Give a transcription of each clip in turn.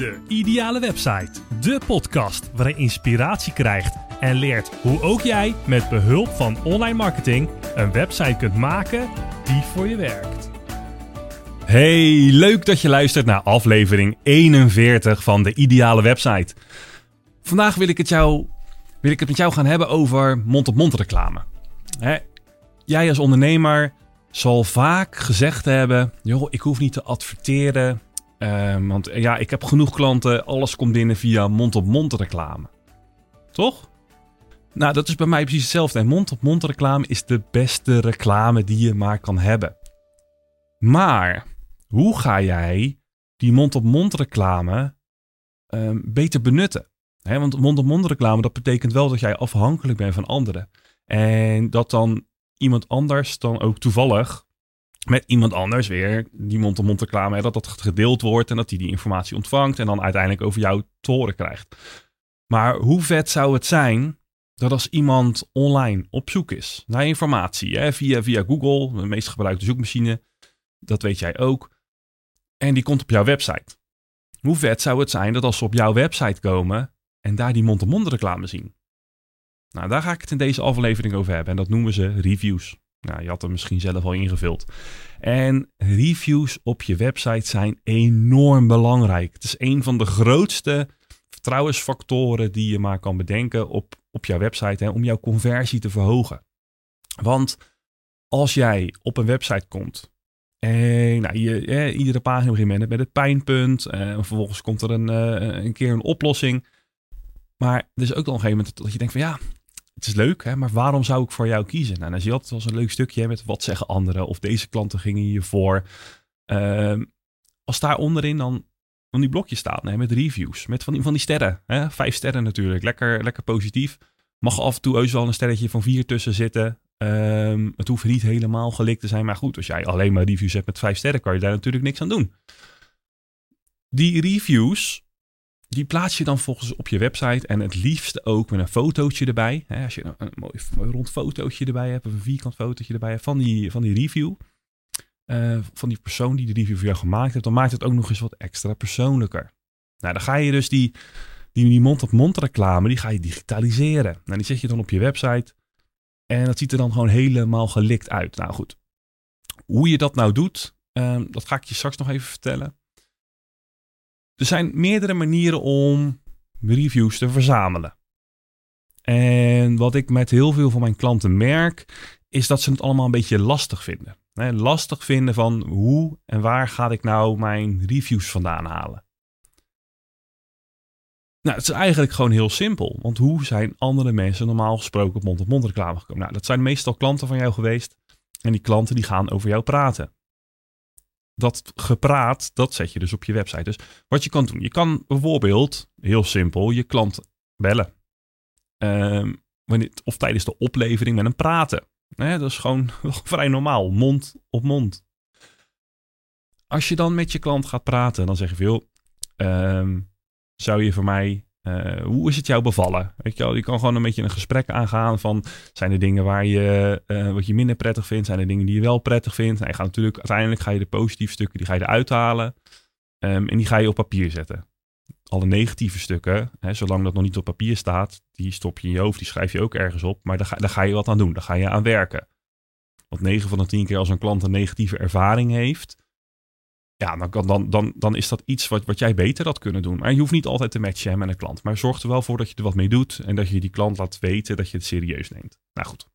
De Ideale Website. De podcast waarin je inspiratie krijgt en leert hoe ook jij met behulp van online marketing een website kunt maken die voor je werkt. Hey, leuk dat je luistert naar aflevering 41 van De Ideale Website. Vandaag wil ik het, jou, wil ik het met jou gaan hebben over mond-op-mond reclame. Hè, jij als ondernemer zal vaak gezegd hebben: joh, ik hoef niet te adverteren. Ehm, want ja, ik heb genoeg klanten, alles komt binnen via mond-op-mond reclame. Toch? Nou, dat is bij mij precies hetzelfde. En mond-op-mond reclame is de beste reclame die je maar kan hebben. Maar hoe ga jij die mond-op-mond reclame ehm, beter benutten? Want mond-op-mond reclame, dat betekent wel dat jij afhankelijk bent van anderen. En dat dan iemand anders dan ook toevallig met iemand anders weer die mond-op-mond reclame, dat dat gedeeld wordt en dat die die informatie ontvangt en dan uiteindelijk over jou te horen krijgt. Maar hoe vet zou het zijn dat als iemand online op zoek is naar informatie, hè, via, via Google, de meest gebruikte zoekmachine, dat weet jij ook, en die komt op jouw website. Hoe vet zou het zijn dat als ze op jouw website komen en daar die mond-op-mond reclame zien? Nou, daar ga ik het in deze aflevering over hebben en dat noemen ze reviews. Nou, je had er misschien zelf al ingevuld. En reviews op je website zijn enorm belangrijk. Het is een van de grootste vertrouwensfactoren die je maar kan bedenken op, op jouw website hè, om jouw conversie te verhogen. Want als jij op een website komt en nou, je, iedere pagina begint met, het pijnpunt en vervolgens komt er een, eh, een keer een oplossing. Maar er is ook nog een gegeven moment dat je denkt van ja, het is leuk, hè, maar waarom zou ik voor jou kiezen? Nou, zie je wel eens een leuk stukje met wat zeggen anderen of deze klanten gingen hiervoor. Uh, als daar onderin dan van die blokje staat hè, met reviews, met van die, van die sterren. Hè, vijf sterren natuurlijk, lekker, lekker positief. Mag af en toe heus wel een sterretje van vier tussen zitten. Um, het hoeft niet helemaal gelikt te zijn, maar goed, als jij alleen maar reviews hebt met vijf sterren, kan je daar natuurlijk niks aan doen. Die reviews, die plaats je dan volgens op je website en het liefst ook met een fotootje erbij. Als je een, mooi, rond fotootje erbij hebt of een vierkant fotootje erbij hebt van die, van die review. Uh, van die persoon die de review voor jou gemaakt heeft, dan maakt het ook nog eens wat extra persoonlijker. Nou, dan ga je dus die, die, mond-op-mond reclame, die ga je digitaliseren. Nou, die zet je dan op je website en dat ziet er dan gewoon helemaal gelikt uit. Nou goed, hoe je dat nou doet, um, dat ga ik je straks nog even vertellen. Er zijn meerdere manieren om reviews te verzamelen. En wat ik met heel veel van mijn klanten merk, is dat ze het allemaal een beetje lastig vinden. lastig vinden van hoe en waar ga ik nou mijn reviews vandaan halen. Nou, het is eigenlijk gewoon heel simpel. Want hoe zijn andere mensen normaal gesproken op mond-op-mond reclame gekomen? Nou, dat zijn meestal klanten van jou geweest. En die klanten die gaan over jou praten dat gepraat, dat zet je dus op je website. Dus wat je kan doen, je kan bijvoorbeeld, heel simpel, je klant bellen. Um, wanneer, of tijdens de oplevering met hem praten. dat is gewoon vrij normaal, mond op mond. Als je dan met je klant gaat praten, dan zeg je veel, um, zou je voor mij uh, hoe is het jou bevallen? Weet je, wel? je kan gewoon een beetje een gesprek aangaan van zijn er dingen waar je uh, wat je minder prettig vindt, zijn er dingen die je wel prettig vindt. Nou, je gaat natuurlijk uiteindelijk ga je de positieve stukken die ga je eruit halen um, en die ga je op papier zetten. Alle negatieve stukken, hè, zolang dat nog niet op papier staat, die stop je in je hoofd, die schrijf je ook ergens op, maar daar ga, daar ga je wat aan doen, daar ga je aan werken. Want 9 van de 10 keer als een klant een negatieve ervaring heeft, ja, dan, dan, dan, dan is dat iets wat, wat jij beter had kunnen doen. Maar je hoeft niet altijd te matchen met een klant. Maar zorg er wel voor dat je er wat mee doet. En dat je die klant laat weten dat je het serieus neemt. Nou goed.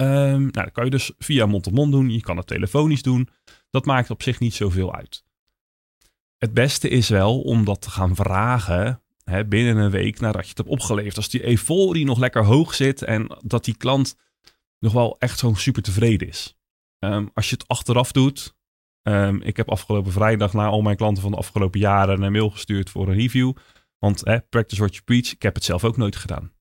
Um, nou, dat kan je dus via mond-op-mond doen. Je kan het telefonisch doen. Dat maakt op zich niet zoveel uit. Het beste is wel om dat te gaan vragen hè, binnen een week nadat je het hebt opgeleverd. Als die euforie nog lekker hoog zit en dat die klant nog wel echt zo super tevreden is. Um, als je het achteraf doet, Um, ik heb afgelopen vrijdag naar al mijn klanten van de afgelopen jaren een mail gestuurd voor een review. Want practice what you preach, ik heb het zelf ook nooit gedaan.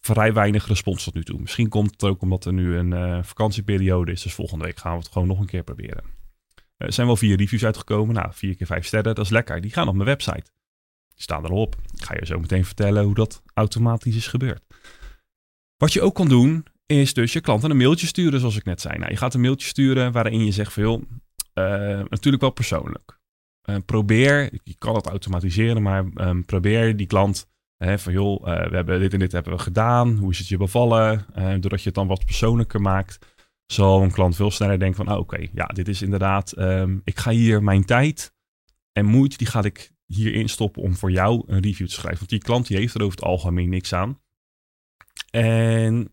Vrij weinig respons tot nu toe. Misschien komt het ook omdat er nu een uh, vakantieperiode is. Dus volgende week gaan we het gewoon nog een keer proberen. Er zijn wel vier reviews uitgekomen. Nou, vier keer vijf sterren, dat is lekker. Die gaan op mijn website. Die staan erop. Ik ga je zo meteen vertellen hoe dat automatisch is gebeurd. Wat je ook kan doen, is dus je klanten een mailtje sturen, zoals ik net zei. Nou, je gaat een mailtje sturen waarin je zegt veel, uh, natuurlijk wel persoonlijk. probeer, je kan het automatiseren, maar ehm, probeer die klant hè, van joh, we hebben dit en dit hebben we gedaan. Hoe is het je bevallen? doordat je het dan wat persoonlijker maakt, zal een klant veel sneller denken van, oh, oké, ja, dit is inderdaad, ehm, ik ga hier mijn tijd en moeite, die ga ik hierin stoppen om voor jou een review te schrijven. Want die klant die heeft er over het algemeen niks aan. En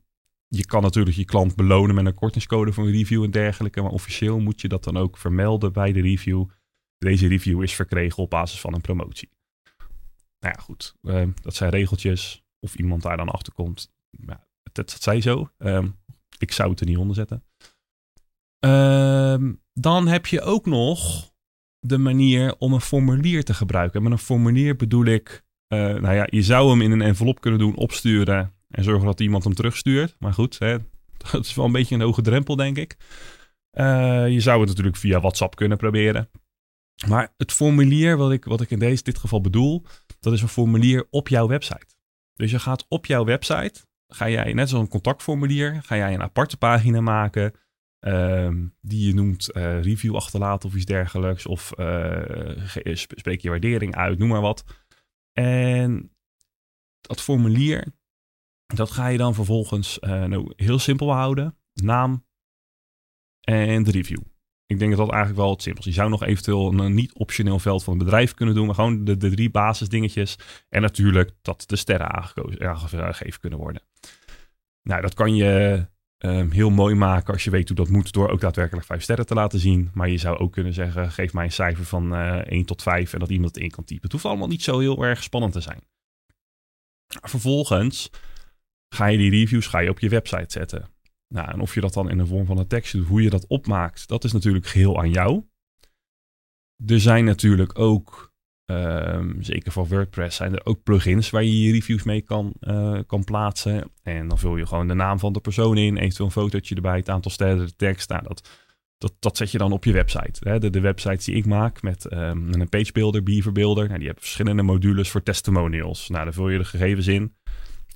je kan natuurlijk je klant belonen met een kortingscode voor een review en dergelijke. Maar officieel moet je dat dan ook vermelden bij de review. Deze review is verkregen op basis van een promotie. Nou ja, goed. Ehm, dat zijn regeltjes. Of iemand daar dan achter komt. Dat, dat zij zo. Ehm, ik zou het er niet onder zetten. Ehm, dan heb je ook nog de manier om een formulier te gebruiken. En met een formulier bedoel ik, uh, nou ja, je zou hem in een envelop kunnen doen, opsturen en zorgen dat iemand hem terugstuurt. Maar goed, hè, dat is wel een beetje een hoge drempel, denk ik. Uh, je zou het natuurlijk via WhatsApp kunnen proberen. Maar het formulier wat ik, wat ik in deze, dit geval bedoel, dat is een formulier op jouw website. Dus je gaat op jouw website, ga jij, net zoals een contactformulier, ga jij een aparte pagina maken Ehm, die je noemt uh, review achterlaten of iets dergelijks. Of uh, spreek je waardering uit, noem maar wat. En dat formulier, dat ga je dan vervolgens nou, heel simpel houden. Naam en de review. Ik denk dat dat eigenlijk wel het simpelste is. Je zou nog eventueel een niet-optioneel veld van een bedrijf kunnen doen. Maar gewoon de, de drie basisdingetjes. En natuurlijk dat de sterren aangegeven kunnen worden. Nou, dat kan je Ehm, heel mooi maken als je weet hoe dat moet door ook daadwerkelijk vijf sterren te laten zien. Maar je zou ook kunnen zeggen, geef mij een cijfer van uh, eh, 1 tot 5 en dat iemand het in kan typen. Het hoeft allemaal niet zo heel erg spannend te zijn. Vervolgens ga je die reviews ga je op je website zetten. Nou, en of je dat dan in de vorm van een tekst doet, hoe je dat opmaakt, dat is natuurlijk geheel aan jou. Er zijn natuurlijk ook Um, zeker voor WordPress zijn er ook plugins waar je je reviews mee kan, uh, kan plaatsen. En dan vul je gewoon de naam van de persoon in, eventueel een fotootje erbij, het aantal sterren, de tekst. Nou, dat, dat, dat zet je dan op je website. Hè. De, de websites die ik maak met um, een page builder, beaver builder, nou, die hebben verschillende modules voor testimonials. Nou, daar vul je de gegevens in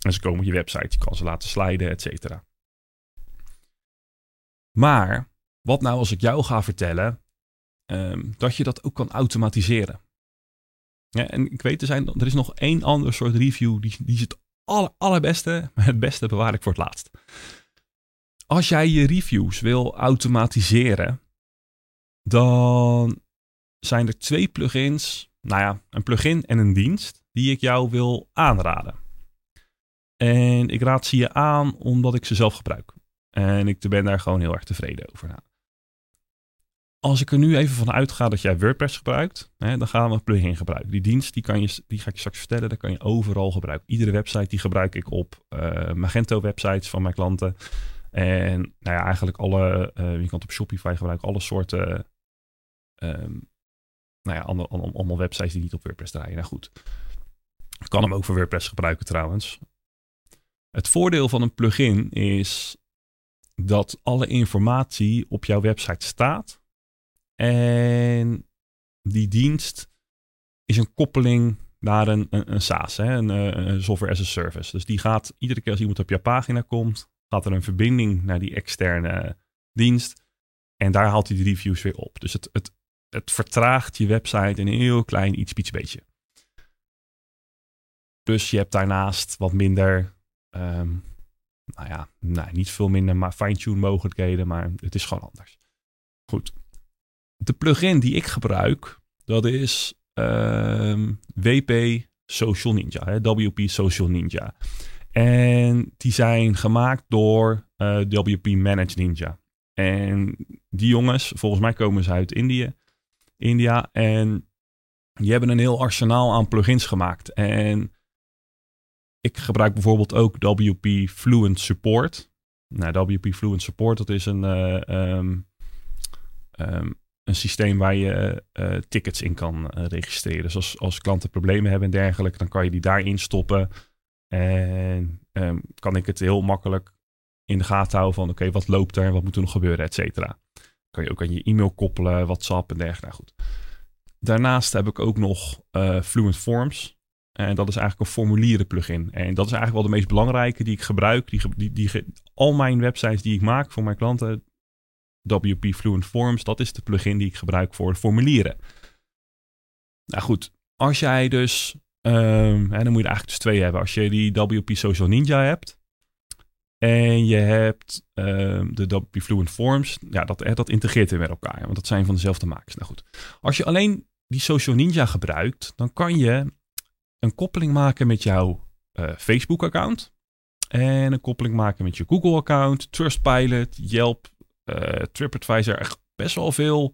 en ze komen op je website. Je kan ze laten sliden, et cetera. Maar wat nou als ik jou ga vertellen um, dat je dat ook kan automatiseren? En ik weet, er, zijn, er is nog één ander soort review, die, die is het aller, allerbeste, maar het beste bewaar ik voor het laatst. Als jij je reviews wil automatiseren, dan zijn er twee plugins, nou ja, een plugin en een dienst, die ik jou wil aanraden. En ik raad ze je aan omdat ik ze zelf gebruik. En ik ben daar gewoon heel erg tevreden over. Als ik er nu even van uitga dat jij WordPress gebruikt, hè, dan gaan we een plugin gebruiken. Die dienst, die, kan je, die ga ik je straks vertellen, dat kan je overal gebruiken. Iedere website die gebruik ik op uh, Magento-websites van mijn klanten. En nou ja, eigenlijk alle, uh, je kan op Shopify gebruiken, alle soorten, um, nou ja, allemaal, allemaal websites die niet op WordPress draaien. Nou goed, ik kan hem ook voor WordPress gebruiken trouwens. Het voordeel van een plugin is dat alle informatie op jouw website staat en die dienst is een koppeling naar een, een, een SaaS, hè, een, eh, een, software as a service. Dus die gaat iedere keer als iemand op jouw pagina komt, gaat er een verbinding naar die externe dienst. En daar haalt hij de reviews weer op. Dus het, het, het vertraagt je website een heel klein iets, iets beetje. Dus je hebt daarnaast wat minder, um, nou ja, niet veel minder maar fine-tune mogelijkheden, maar het is gewoon anders. Goed, de plugin die ik gebruik, dat is ehm, WP Social Ninja, hè, WP Social Ninja. En die zijn gemaakt door eh, WP Manage Ninja. En die jongens, volgens mij komen ze uit Indië, India. En die hebben een heel arsenaal aan plugins gemaakt. En ik gebruik bijvoorbeeld ook WP Fluent Support. Nou, WP Fluent Support, dat is een, uh, een systeem waar je uh, tickets in kan uh, registreren. Dus als, als klanten problemen hebben en dergelijke, dan kan je die daarin stoppen. En um, kan ik het heel makkelijk in de gaten houden van oké, wat loopt er, wat moet er nog gebeuren, et cetera. Kan je ook aan je e-mail koppelen, WhatsApp en dergelijke. Nou goed. Daarnaast heb ik ook nog Fluent Forms. En dat is eigenlijk een formulieren plugin. En dat is eigenlijk wel de meest belangrijke die ik gebruik. Die, die, die, al mijn websites die ik maak voor mijn klanten, WP Fluent Forms, dat is de plugin die ik gebruik voor formulieren. Nou goed, als jij dus, en dan moet je er eigenlijk dus twee hebben. Als je die WP Social Ninja hebt en je hebt um, de WP Fluent Forms, ja, dat, dat integreert weer met elkaar, want dat zijn van dezelfde makers. Nou goed, als je alleen die Social Ninja gebruikt, dan kan je een koppeling maken met jouw uh, Facebook-account. En een koppeling maken met je Google-account, Trustpilot, Yelp, uh, TripAdvisor. Echt best wel veel,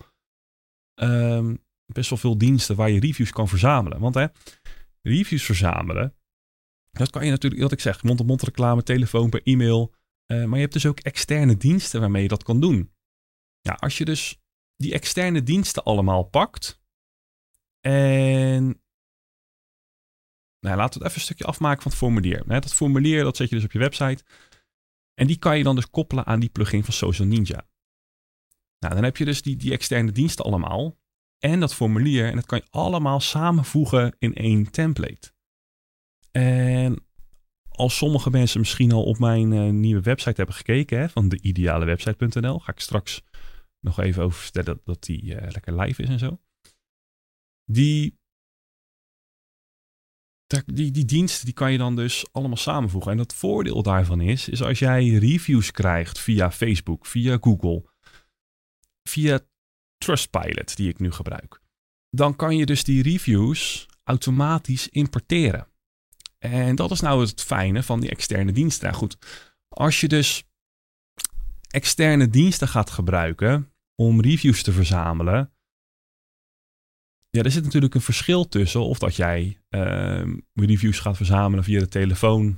um, best wel veel diensten waar je reviews kan verzamelen. Want hè, reviews verzamelen, dat kan je natuurlijk, wat ik zeg, mond-op-mond reclame, telefoon, per e-mail. Uh, maar je hebt dus ook externe diensten waarmee je dat kan doen. Ja, als je dus die externe diensten allemaal pakt en nou, laten we het even een stukje afmaken van het formulier. Dat formulier dat zet je dus op je website. En die kan je dan dus koppelen aan die plugin van Social Ninja. Nou, dan heb je dus die, die externe diensten allemaal. En dat formulier. En dat kan je allemaal samenvoegen in één template. En als sommige mensen misschien al op mijn uh, nieuwe website hebben gekeken, hè, van deidealewebsite.nl, ga ik straks nog even over vertellen dat, die uh, lekker live is en zo. Die die, die diensten die kan je dan dus allemaal samenvoegen. En het voordeel daarvan is, is als jij reviews krijgt via Facebook, via Google, via Trustpilot, die ik nu gebruik, dan kan je dus die reviews automatisch importeren. En dat is nou het fijne van die externe diensten. Nou goed, als je dus externe diensten gaat gebruiken om reviews te verzamelen, ja, er zit natuurlijk een verschil tussen of dat jij uh, reviews gaat verzamelen via de telefoon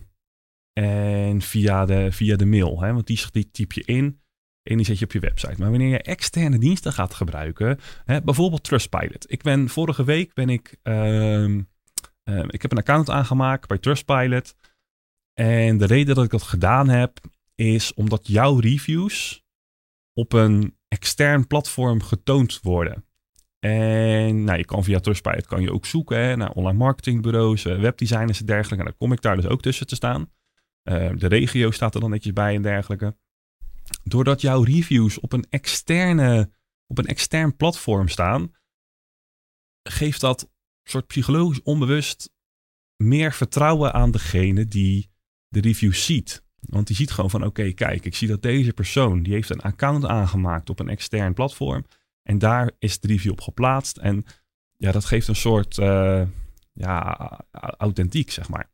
en via de, via de mail. Hè? Want die, die typ je in en die zet je op je website. Maar wanneer je externe diensten gaat gebruiken, hè, bijvoorbeeld Trustpilot. Ik ben vorige week ben ik, uh, ik heb een account aangemaakt bij Trustpilot. En de reden dat ik dat gedaan heb, is omdat jouw reviews op een extern platform getoond worden. En nou, je kan via Trustpilot kan je ook zoeken hè, naar online marketingbureaus, eh, webdesigners en dergelijke. En dan kom ik daar dus ook tussen te staan. Uh, de regio staat er dan netjes bij en dergelijke. Doordat jouw reviews op een, externe, op een extern platform staan, geeft dat soort psychologisch onbewust meer vertrouwen aan degene die de reviews ziet. Want die ziet gewoon van oké, kijk, ik zie dat deze persoon, die heeft een account aangemaakt op een extern platform. En daar is de review op geplaatst. En ja, dat geeft een soort uh, ja, authentiek, zeg maar.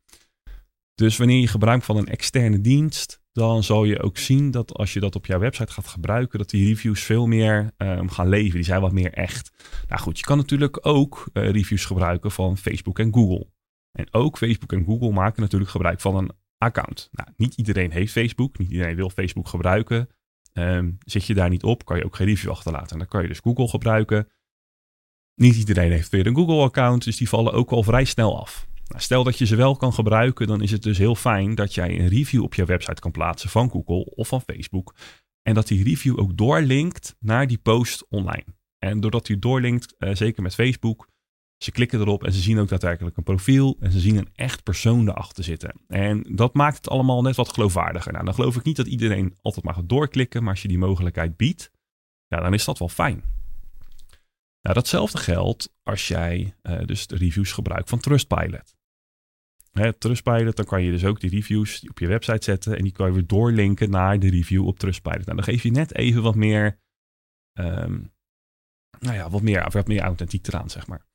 Dus wanneer je gebruik van een externe dienst, dan zal je ook zien dat als je dat op jouw website gaat gebruiken, dat die reviews veel meer um, gaan leven. Die zijn wat meer echt. Nou goed, je kan natuurlijk ook uh, reviews gebruiken van Facebook en Google. En ook Facebook en Google maken natuurlijk gebruik van een account. Nou, niet iedereen heeft Facebook, niet iedereen wil Facebook gebruiken. Um, zit je daar niet op, kan je ook geen review achterlaten. En dan kan je dus Google gebruiken. Niet iedereen heeft weer een Google-account, dus die vallen ook al vrij snel af. Nou, stel dat je ze wel kan gebruiken, dan is het dus heel fijn dat jij een review op je website kan plaatsen van Google of van Facebook. En dat die review ook doorlinkt naar die post online. En doordat die doorlinkt, uh, zeker met Facebook, ze klikken erop en ze zien ook daadwerkelijk een profiel en ze zien een echt persoon erachter zitten. En dat maakt het allemaal net wat geloofwaardiger. Nou, dan geloof ik niet dat iedereen altijd maar gaat doorklikken, maar als je die mogelijkheid biedt, ja, dan is dat wel fijn. Nou, datzelfde geldt als jij uh, dus de reviews gebruikt van Trustpilot. Hè, Trustpilot, dan kan je dus ook die reviews op je website zetten en die kan je weer doorlinken naar de review op Trustpilot. Nou, dan geef je net even wat meer, um, nou ja, wat meer, wat meer authentiek eraan, zeg maar.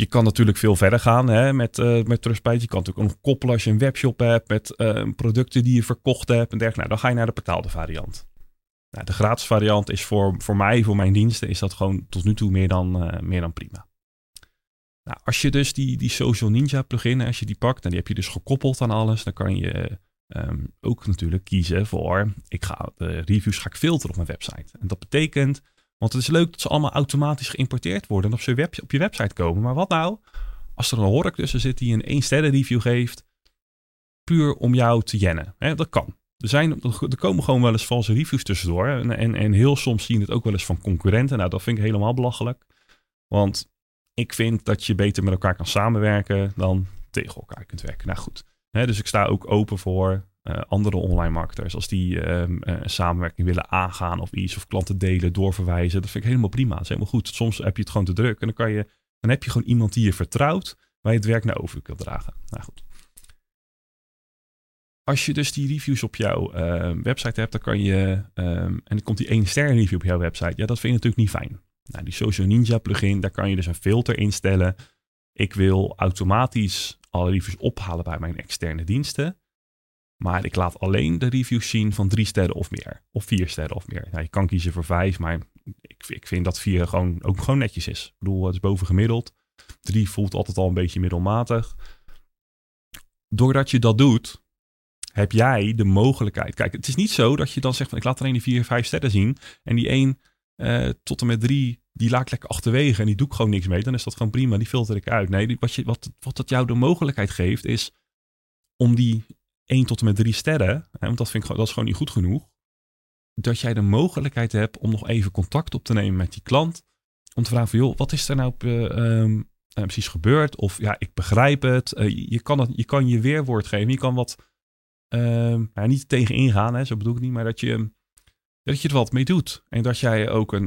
Je kan natuurlijk veel verder gaan hè, met, uh, met Trustpilot. Je kan natuurlijk ook nog koppelen als je een webshop hebt met uh, producten die je verkocht hebt en dergelijke. Nou, dan ga je naar de betaalde variant. Nou, de gratis variant is voor, voor mij, voor mijn diensten, is dat gewoon tot nu toe meer dan, uh, meer dan prima. Nou, als je dus die, die Social Ninja plugin, als je die pakt, en die heb je dus gekoppeld aan alles, dan kan je um, ook natuurlijk kiezen voor, ik ga de reviews ga ik filteren op mijn website. En dat betekent want het is leuk dat ze allemaal automatisch geïmporteerd worden en op, web, op je website komen. Maar wat nou als er een hork tussen zit die een 1 sterren review geeft, puur om jou te jennen? Dat kan. Er, zijn, er komen gewoon wel eens valse reviews tussendoor. En, en, en heel soms zie je het ook wel eens van concurrenten. Nou, dat vind ik helemaal belachelijk. Want ik vind dat je beter met elkaar kan samenwerken dan tegen elkaar kunt werken. Nou goed. dus ik sta ook open voor andere online marketers, als die ehm, eh, samenwerking willen aangaan of iets, of klanten delen, doorverwijzen, dat vind ik helemaal prima. Dat is helemaal goed. Soms heb je het gewoon te druk en dan, kan je, dan heb je gewoon iemand die je vertrouwt, waar je het werk naar over kunt dragen. Nou goed. Als je dus die reviews op jouw ehm, website hebt, dan kan je, ehm, en dan komt die één ster review op jouw website, ja, dat vind je natuurlijk niet fijn. Nou, die Social Ninja plugin, daar kan je dus een filter instellen. Ik wil automatisch alle reviews ophalen bij mijn externe diensten. Maar ik laat alleen de reviews zien van drie sterren of meer. Of vier sterren of meer. Nou, je kan kiezen voor vijf, maar ik, ik vind dat vier gewoon, ook gewoon netjes is. Ik bedoel, het is boven gemiddeld. Drie voelt altijd al een beetje middelmatig. Doordat je dat doet, heb jij de mogelijkheid. Kijk, het is niet zo dat je dan zegt van ik laat alleen die vier, vijf sterren zien. En die één uh, tot en met drie, die laat lekker achterwege en die doe ik gewoon niks mee. Dan is dat gewoon prima, die filter ik uit. Nee, wat, je, wat, wat dat jou de mogelijkheid geeft is om die 1 tot en met 3 sterren, hè, want dat, vind ik, dat is gewoon niet goed genoeg, dat jij de mogelijkheid hebt om nog even contact op te nemen met die klant. Om te vragen van, joh, wat is er nou uh, precies gebeurd? Of ja, ik begrijp het. Uh, je, kan het je kan je weerwoord geven. Je kan wat, ja, niet tegen ingaan, hè, zo bedoel ik niet, maar dat je, dat je er wat mee doet. En dat jij ook een,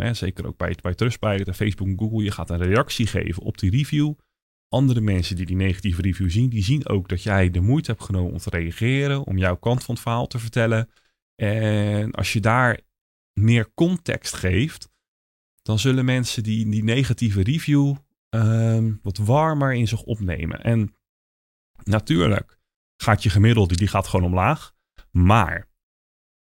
hè, zeker ook bij, bij Trustpilot Facebook en Google, je gaat een reactie geven op die review andere mensen die die negatieve review zien, die zien ook dat jij de moeite hebt genomen om te reageren, om jouw kant van het verhaal te vertellen. En als je daar meer context geeft, dan zullen mensen die die negatieve review ehm, wat warmer in zich opnemen. En natuurlijk gaat je gemiddelde, die gaat gewoon omlaag. Maar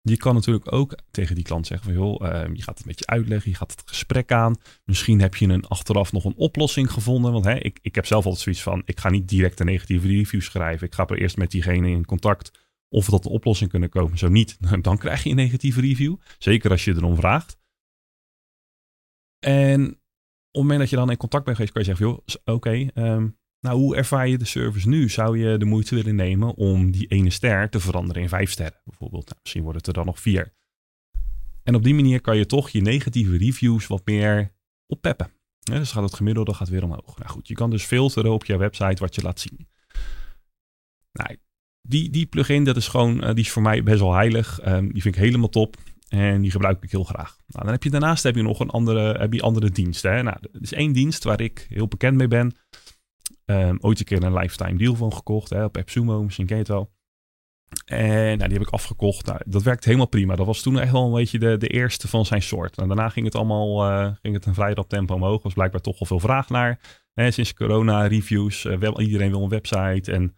je kan natuurlijk ook tegen die klant zeggen van joh, uh, je gaat het een beetje uitleggen, je gaat het gesprek aan. Misschien heb je een achteraf nog een oplossing gevonden. Want hè, ik, ik heb zelf altijd zoiets van, ik ga niet direct een negatieve review schrijven. Ik ga er eerst met diegene in contact of we tot een oplossing kunnen komen. Zo niet, dan krijg je een negatieve review. Zeker als je erom vraagt. En op het moment dat je dan in contact bent geweest, kan je zeggen, joh, oké, okay, ehm, nou, hoe ervaar je de service nu? Zou je de moeite willen nemen om die ene ster te veranderen in vijf sterren? Bijvoorbeeld, nou, misschien wordt het er dan nog vier. En op die manier kan je toch je negatieve reviews wat meer oppeppen. dus gaat het gemiddelde gaat weer omhoog. Nou goed, je kan dus filteren op je website wat je laat zien. Nou, die, die plugin, dat is gewoon, uh, die is voor mij best wel heilig. Um, die vind ik helemaal top. En die gebruik ik heel graag. Nou, dan heb je daarnaast heb je nog een andere, heb je andere diensten. Hè? Nou, er is één dienst waar ik heel bekend mee ben. Um, ooit een keer een lifetime deal van gekocht hè, op AppSumo, misschien ken je het wel. En nou, die heb ik afgekocht. Nou, dat werkt helemaal prima. Dat was toen echt wel een beetje de, de eerste van zijn soort. En daarna ging het allemaal uh, ging het een vrij rap tempo omhoog. Was blijkbaar toch al veel vraag naar. Hè, sinds corona reviews. Uh, wel, iedereen wil een website. En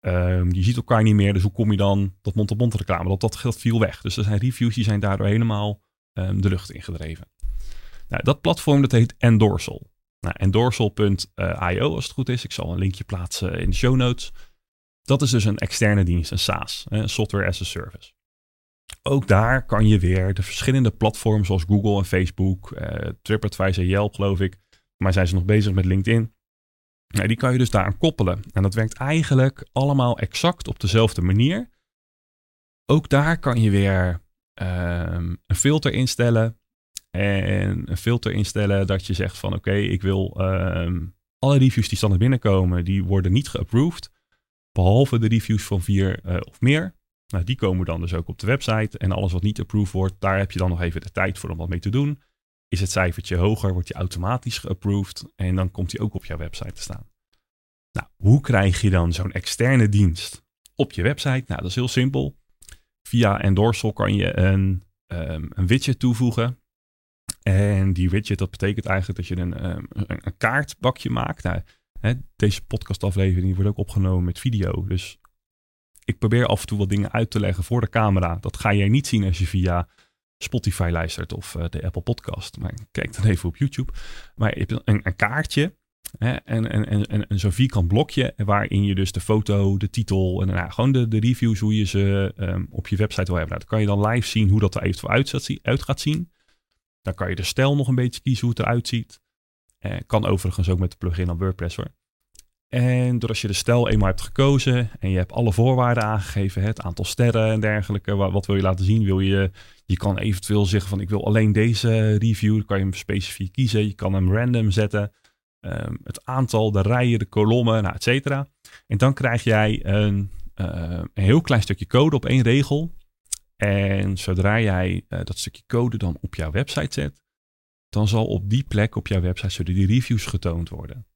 um, je ziet elkaar niet meer. Dus hoe kom je dan tot mond-op-mond reclame? Dat, dat geld viel weg. Dus er zijn reviews die zijn daardoor helemaal um, de lucht ingedreven. Nou, dat platform dat heet Endorsal. Nou, endorsal.io als het goed is. Ik zal een linkje plaatsen in de show notes. Dat is dus een externe dienst, een SaaS, een software as a service. Ook daar kan je weer de verschillende platforms zoals Google en Facebook, uh, TripAdvisor, Yelp geloof ik. Maar zijn ze nog bezig met LinkedIn? Nou, die kan je dus daar koppelen. En dat werkt eigenlijk allemaal exact op dezelfde manier. Ook daar kan je weer um, een filter instellen en een filter instellen dat je zegt van oké, ik wil um, alle reviews die standaard binnenkomen, die worden niet geapproved. Behalve de reviews van vier uh, of meer. Nou, die komen dan dus ook op de website. En alles wat niet approved wordt, daar heb je dan nog even de tijd voor om wat mee te doen. Is het cijfertje hoger, wordt die automatisch geapproved. En dan komt die ook op jouw website te staan. Nou, hoe krijg je dan zo'n externe dienst op je website? Nou, dat is heel simpel. Via Endorsal kan je een, um, een widget toevoegen. En die widget, dat betekent eigenlijk dat je een, um, een, kaartbakje maakt. Nou, hè, deze podcastaflevering wordt ook opgenomen met video. Dus ik probeer af en toe wat dingen uit te leggen voor de camera. Dat ga jij niet zien als je via Spotify luistert of uh, de Apple Podcast. Maar kijk dan even op YouTube. Maar je hebt een, een kaartje hè, en, en, zo'n vierkant blokje waarin je dus de foto, de titel en nou, gewoon de, de reviews, hoe je ze um, op je website wil hebben. Nou, dan kan je dan live zien hoe dat er eventueel uit gaat zien. Dan kan je de stijl nog een beetje kiezen hoe het eruit ziet. Eh, kan overigens ook met de plugin aan WordPress hoor. En doordat je de stijl eenmaal hebt gekozen en je hebt alle voorwaarden aangegeven, het aantal sterren en dergelijke, wat, wil je laten zien? Wil je, je kan eventueel zeggen van ik wil alleen deze review, dan kan je hem specifiek kiezen. Je kan hem random zetten, um, het aantal, de rijen, de kolommen, nou, et cetera. En dan krijg jij een, een heel klein stukje code op één regel. En zodra jij dat stukje code dan op jouw website zet, dan zal op die plek op jouw website zullen die reviews getoond worden.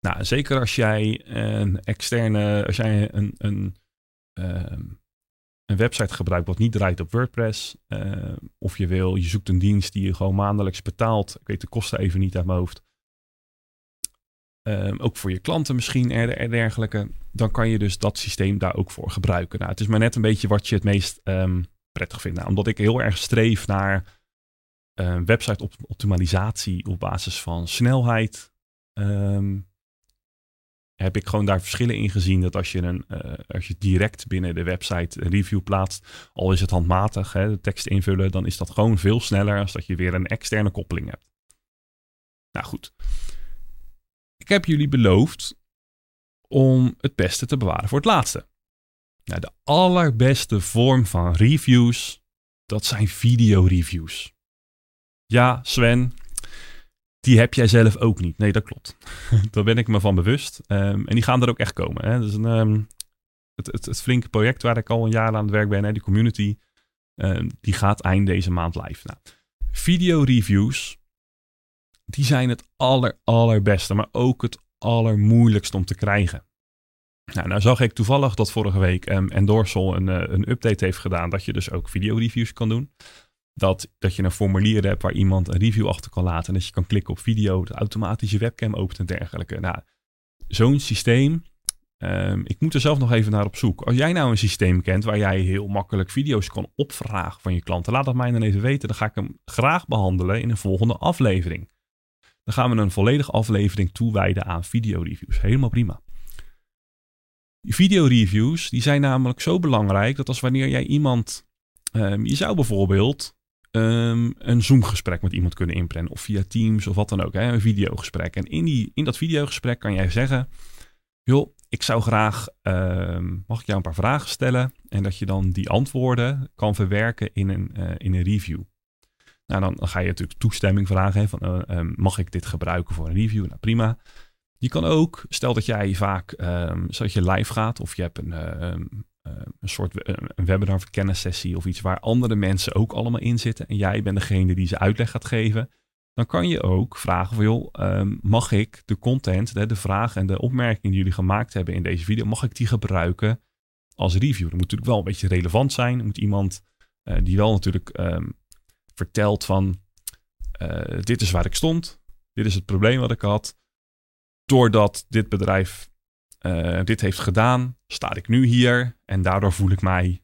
Nou, zeker als jij een externe, als jij een, een, ehm, een website gebruikt wat niet draait op WordPress, uh, of je wil, je zoekt een dienst die je gewoon maandelijks betaalt, ik weet de kosten even niet uit mijn hoofd, ehm, ook voor je klanten misschien en dergelijke, dan kan je dus dat systeem daar ook voor gebruiken. Nou, het is maar net een beetje wat je het meest um, prettig vindt. Nou, omdat ik heel erg streef naar website optimalisatie op basis van snelheid, heb ik gewoon daar verschillen in gezien. Dat als je, een, uh, als je direct binnen de website een review plaatst, al is het handmatig, hè, de tekst invullen, dan is dat gewoon veel sneller als dat je weer een externe koppeling hebt. Nou goed. Ik heb jullie beloofd om het beste te bewaren voor het laatste. Nou, de allerbeste vorm van reviews, dat zijn video-reviews. Ja, Sven, die heb jij zelf ook niet. Nee, dat klopt. Daar ben ik me van bewust. Ehm, en die gaan er ook echt komen. Hè. Een, ehm, het, het, het, flinke project waar ik al een jaar aan het werk ben, hè, die community, ehm, die gaat eind deze maand live. Nou, video reviews, die zijn het aller, allerbeste, maar ook het allermoeilijkst om te krijgen. Nou, nou zag ik toevallig dat vorige week um, Endorsal een, uh, een update heeft gedaan dat je dus ook video reviews kan doen dat, dat je een formulier hebt waar iemand een review achter kan laten. En dat je kan klikken op video, de automatische webcam opent en dergelijke. Nou, zo'n systeem. Um, ik moet er zelf nog even naar op zoek. Als jij nou een systeem kent waar jij heel makkelijk video's kan opvragen van je klanten, laat dat mij dan even weten. Dan ga ik hem graag behandelen in een volgende aflevering. Dan gaan we een volledige aflevering toewijden aan videoreviews. Helemaal prima. Videoreviews die zijn namelijk zo belangrijk dat als wanneer jij iemand. Um, je zou bijvoorbeeld um, een Zoom-gesprek met iemand kunnen inplannen. Of via Teams of wat dan ook. Hè, een videogesprek. En in, die, in dat videogesprek kan jij zeggen: joh, ik zou graag, uh, mag ik jou een paar vragen stellen? En dat je dan die antwoorden kan verwerken in een, uh, in een review. Nou, dan, ga je natuurlijk toestemming vragen. van, uh, mag ik dit gebruiken voor een review? Nou, prima. Je kan ook, stel dat jij vaak, um, zodat je live gaat of je hebt een, uh, een soort een webinar of kennissessie of iets waar andere mensen ook allemaal in zitten en jij bent degene die ze uitleg gaat geven, dan kan je ook vragen van joh, mag ik de content, de, de vragen en de opmerkingen die jullie gemaakt hebben in deze video, mag ik die gebruiken als review? Dat moet natuurlijk wel een beetje relevant zijn. Er moet iemand uh, die wel natuurlijk vertelt van uh, dit is waar ik stond, dit is het probleem wat ik had. Doordat dit bedrijf uh, dit heeft gedaan, sta ik nu hier en daardoor voel ik mij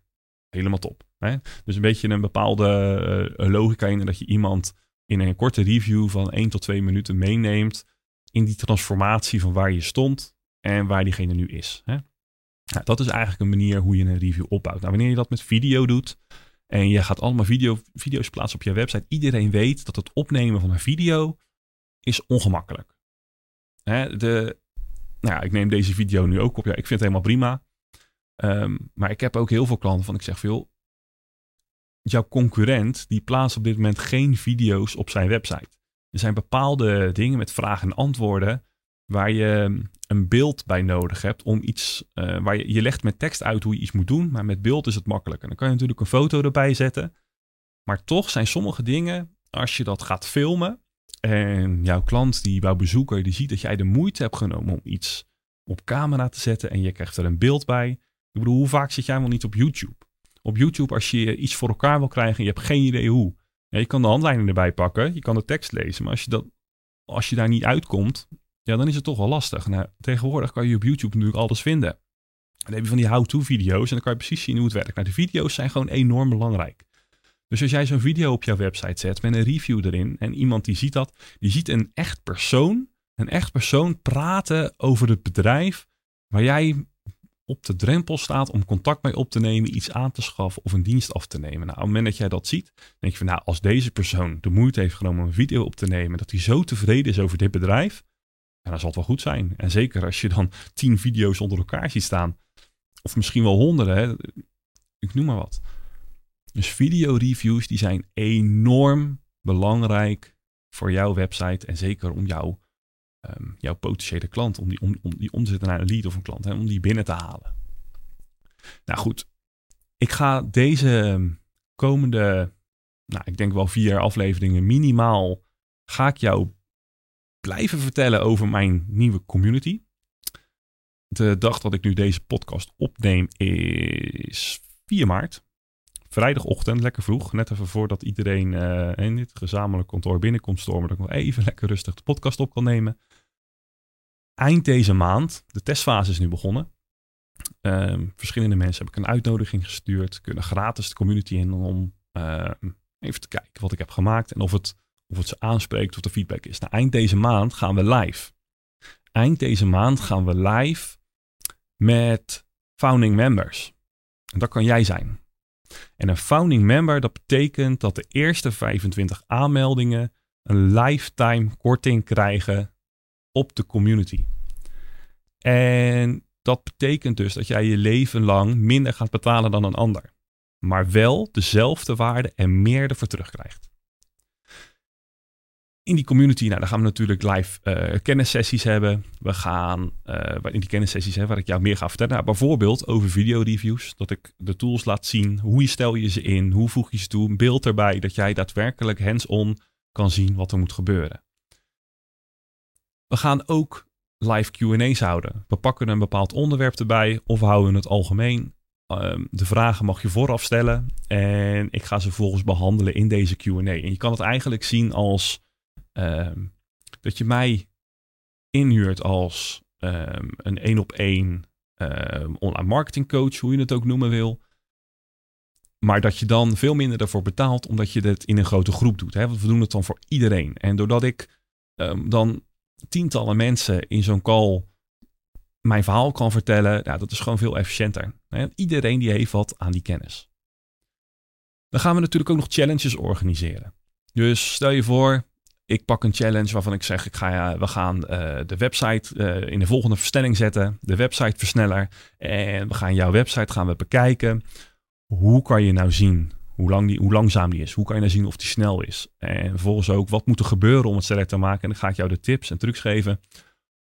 helemaal top. Hè? Dus een beetje een bepaalde uh, logica in dat je iemand in een korte review van 1 tot 2 minuten meeneemt in die transformatie van waar je stond en waar diegene nu is. Hè? Nou, dat is eigenlijk een manier hoe je een review opbouwt. Nou, wanneer je dat met video doet en je gaat allemaal video, video's plaatsen op je website, iedereen weet dat het opnemen van een video is ongemakkelijk. Hè, de, nou ja, ik neem deze video nu ook op. Ja, ik vind het helemaal prima. Um, maar ik heb ook heel veel klanten van ik zeg veel. Jouw concurrent die plaatst op dit moment geen video's op zijn website. Er zijn bepaalde dingen met vragen en antwoorden waar je een beeld bij nodig hebt om iets, uh, waar je, je legt met tekst uit hoe je iets moet doen, maar met beeld is het makkelijker. Dan kan je natuurlijk een foto erbij zetten, maar toch zijn sommige dingen, als je dat gaat filmen, en jouw klant, die jouw bezoeker, die ziet dat jij de moeite hebt genomen om iets op camera te zetten en je krijgt er een beeld bij. Ik bedoel, hoe vaak zit jij wel niet op YouTube? Op YouTube, als je iets voor elkaar wil krijgen en je hebt geen idee hoe. Ja, je kan de handleiding erbij pakken, je kan de tekst lezen, maar als je, dat, als je daar niet uitkomt, ja, dan is het toch wel lastig. Nou, tegenwoordig kan je op YouTube natuurlijk alles vinden. Dan heb je van die how-to video's en dan kan je precies zien hoe het werkt. Nou, de video's zijn gewoon enorm belangrijk. Dus als jij zo'n video op jouw website zet met een review erin en iemand die ziet dat, die ziet een echt persoon, een echt persoon praten over het bedrijf waar jij op de drempel staat om contact mee op te nemen, iets aan te schaffen of een dienst af te nemen. Nou, op het moment dat jij dat ziet, denk je van nou, als deze persoon de moeite heeft genomen om een video op te nemen, dat hij zo tevreden is over dit bedrijf, ja, dan zal het wel goed zijn. En zeker als je dan tien video's onder elkaar ziet staan, of misschien wel honderden, hè, ik noem maar wat. Dus video-reviews die zijn enorm belangrijk voor jouw website en zeker om jouw, um, jouw potentiële klant, om die, om, om die om te zetten naar een lead of een klant, hè, om die binnen te halen. Nou goed, ik ga deze komende, nou, ik denk wel vier afleveringen minimaal, ga ik jou blijven vertellen over mijn nieuwe community. De dag dat ik nu deze podcast opneem is 4 maart. Vrijdagochtend, lekker vroeg. Net even voordat iedereen uh, in dit gezamenlijk kantoor binnenkomt stormen. Dat ik nog even lekker rustig de podcast op kan nemen. Eind deze maand, de testfase is nu begonnen. Ehm, verschillende mensen heb ik een uitnodiging gestuurd. Kunnen gratis de community in om ehm, even te kijken wat ik heb gemaakt. En of het, of het ze aanspreekt of de feedback is. Nou, eind deze maand gaan we live. Eind deze maand gaan we live met founding members. En dat kan jij zijn. En een founding member, dat betekent dat de eerste 25 aanmeldingen een lifetime korting krijgen op de community. En dat betekent dus dat jij je leven lang minder gaat betalen dan een ander. Maar wel dezelfde waarde en meer ervoor terugkrijgt. In die community, nou, dan gaan we natuurlijk live uh, kennissessies hebben. We gaan uh, in die kennissessies hè, waar ik jou meer ga vertellen. Nou, bijvoorbeeld over videoreviews. Dat ik de tools laat zien. Hoe stel je ze in? Hoe voeg je ze toe? Een beeld erbij. Dat jij daadwerkelijk hands-on kan zien wat er moet gebeuren. We gaan ook live QA's houden. We pakken een bepaald onderwerp erbij of we houden het algemeen. Ehm, de vragen mag je vooraf stellen en ik ga ze volgens behandelen in deze QA. En je kan het eigenlijk zien als ehm, dat je mij inhuurt als um, een één op één online marketing coach, hoe je het ook noemen wil. Maar dat je dan veel minder ervoor betaalt, omdat je het in een grote groep doet. Hè? Want we doen het dan voor iedereen. En doordat ik dan tientallen mensen in zo'n call mijn verhaal kan vertellen, ja, dat is gewoon veel efficiënter. Iedereen die heeft wat aan die kennis. Dan gaan we natuurlijk ook nog challenges organiseren. Dus stel je voor, ik pak een challenge waarvan ik zeg, ik ga, we gaan uh, de website uh, in de volgende versnelling zetten, de website versneller. En we gaan jouw website gaan we bekijken. Hoe kan je nou zien hoe, lang die, hoe langzaam die is. Hoe kan je nou zien of die snel is? En vervolgens ook, wat moet er gebeuren om het sneller te maken? En dan ga ik jou de tips en trucs geven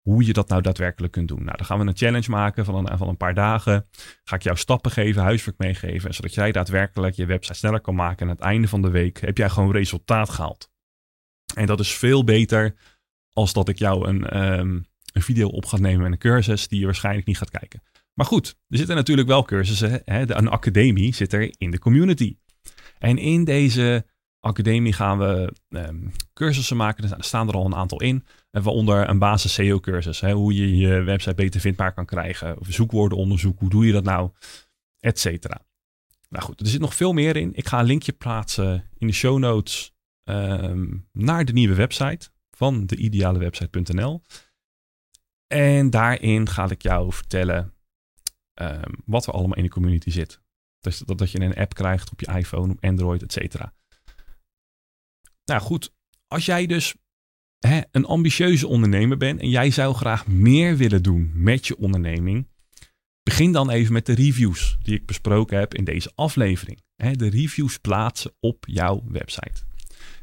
hoe je dat nou daadwerkelijk kunt doen. Nou, dan gaan we een challenge maken van een, van een paar dagen. Ga ik jou stappen geven, huiswerk meegeven, zodat jij daadwerkelijk je website sneller kan maken. En aan het einde van de week heb jij gewoon resultaat gehaald. En dat is veel beter als dat ik jou een, um, een video op ga nemen met een cursus die je waarschijnlijk niet gaat kijken. Maar goed, er zitten natuurlijk wel cursussen. Hè? Een academie zit er in de community. En in deze academie gaan we um, cursussen maken. Er staan er al een aantal in. En waaronder een basis SEO-cursus. Hoe je je website beter vindbaar kan krijgen. Of zoekwoordenonderzoek. Hoe doe je dat nou? Etcetera. Nou goed, er zit nog veel meer in. Ik ga een linkje plaatsen in de show notes um, naar de nieuwe website van de idealewebsite.nl. En daarin ga ik jou vertellen um, wat er allemaal in de community zit. Dus dat, dat je een app krijgt op je iPhone, op Android, et cetera. Nou goed, als jij dus hè, een ambitieuze ondernemer bent en jij zou graag meer willen doen met je onderneming, begin dan even met de reviews die ik besproken heb in deze aflevering. Hè, de reviews plaatsen op jouw website.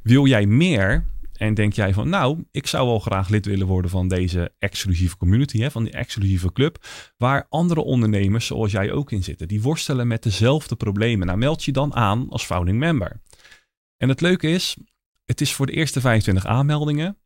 Wil jij meer en denk jij van, nou, ik zou wel graag lid willen worden van deze exclusieve community, hè, van die exclusieve club, waar andere ondernemers zoals jij ook in zitten, die worstelen met dezelfde problemen. Nou, meld je dan aan als founding member. En het leuke is, het is voor de eerste 25 aanmeldingen,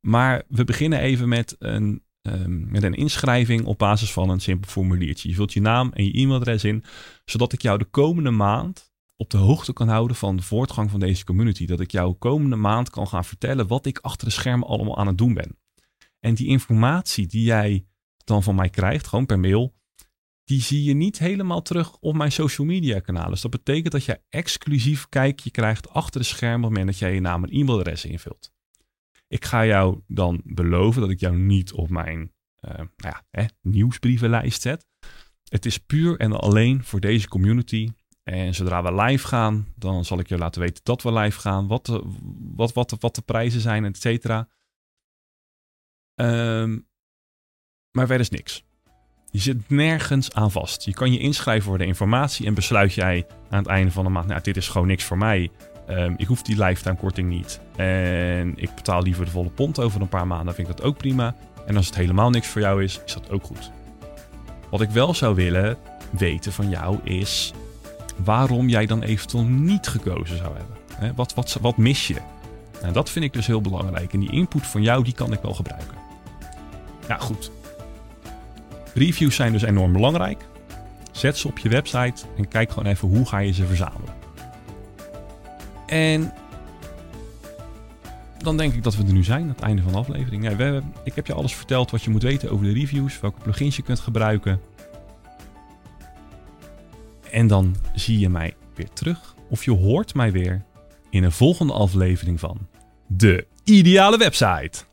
maar we beginnen even met een, um, met een inschrijving op basis van een simpel formuliertje. Je vult je naam en je e-mailadres in, zodat ik jou de komende maand op de hoogte kan houden van de voortgang van deze community. Dat ik jou komende maand kan gaan vertellen wat ik achter de schermen allemaal aan het doen ben. En die informatie die jij dan van mij krijgt, gewoon per mail, die zie je niet helemaal terug op mijn social media kanalen. Dus dat betekent dat je exclusief kijkje krijgt achter de schermen op het moment dat jij je naam en e-mailadres invult. Ik ga jou dan beloven dat ik jou niet op mijn uh, nou ja, hè, nieuwsbrievenlijst zet. Het is puur en alleen voor deze community en zodra we live gaan, dan zal ik je laten weten dat we live gaan, wat de, wat, wat, wat de prijzen zijn, et cetera. Um, maar verder is niks. Je zit nergens aan vast. Je kan je inschrijven voor de informatie en besluit jij aan het einde van de maand, nou, dit is gewoon niks voor mij. Um, ik hoef die lifetime korting niet. En ik betaal liever de volle pond over een paar maanden, vind ik dat ook prima. En als het helemaal niks voor jou is, is dat ook goed. Wat ik wel zou willen, weten van jou is waarom jij dan eventueel niet gekozen zou hebben. Wat, wat, wat mis je? Nou, dat vind ik dus heel belangrijk. En die input van jou, die kan ik wel gebruiken. Nou goed. Reviews zijn dus enorm belangrijk. Zet ze op je website en kijk gewoon even hoe ga je ze verzamelen. En dan denk ik dat we er nu zijn, aan het einde van de aflevering. We, ik heb je alles verteld wat je moet weten over de reviews, welke plugins je kunt gebruiken. En dan zie je mij weer terug, of je hoort mij weer in een volgende aflevering van De Ideale Website.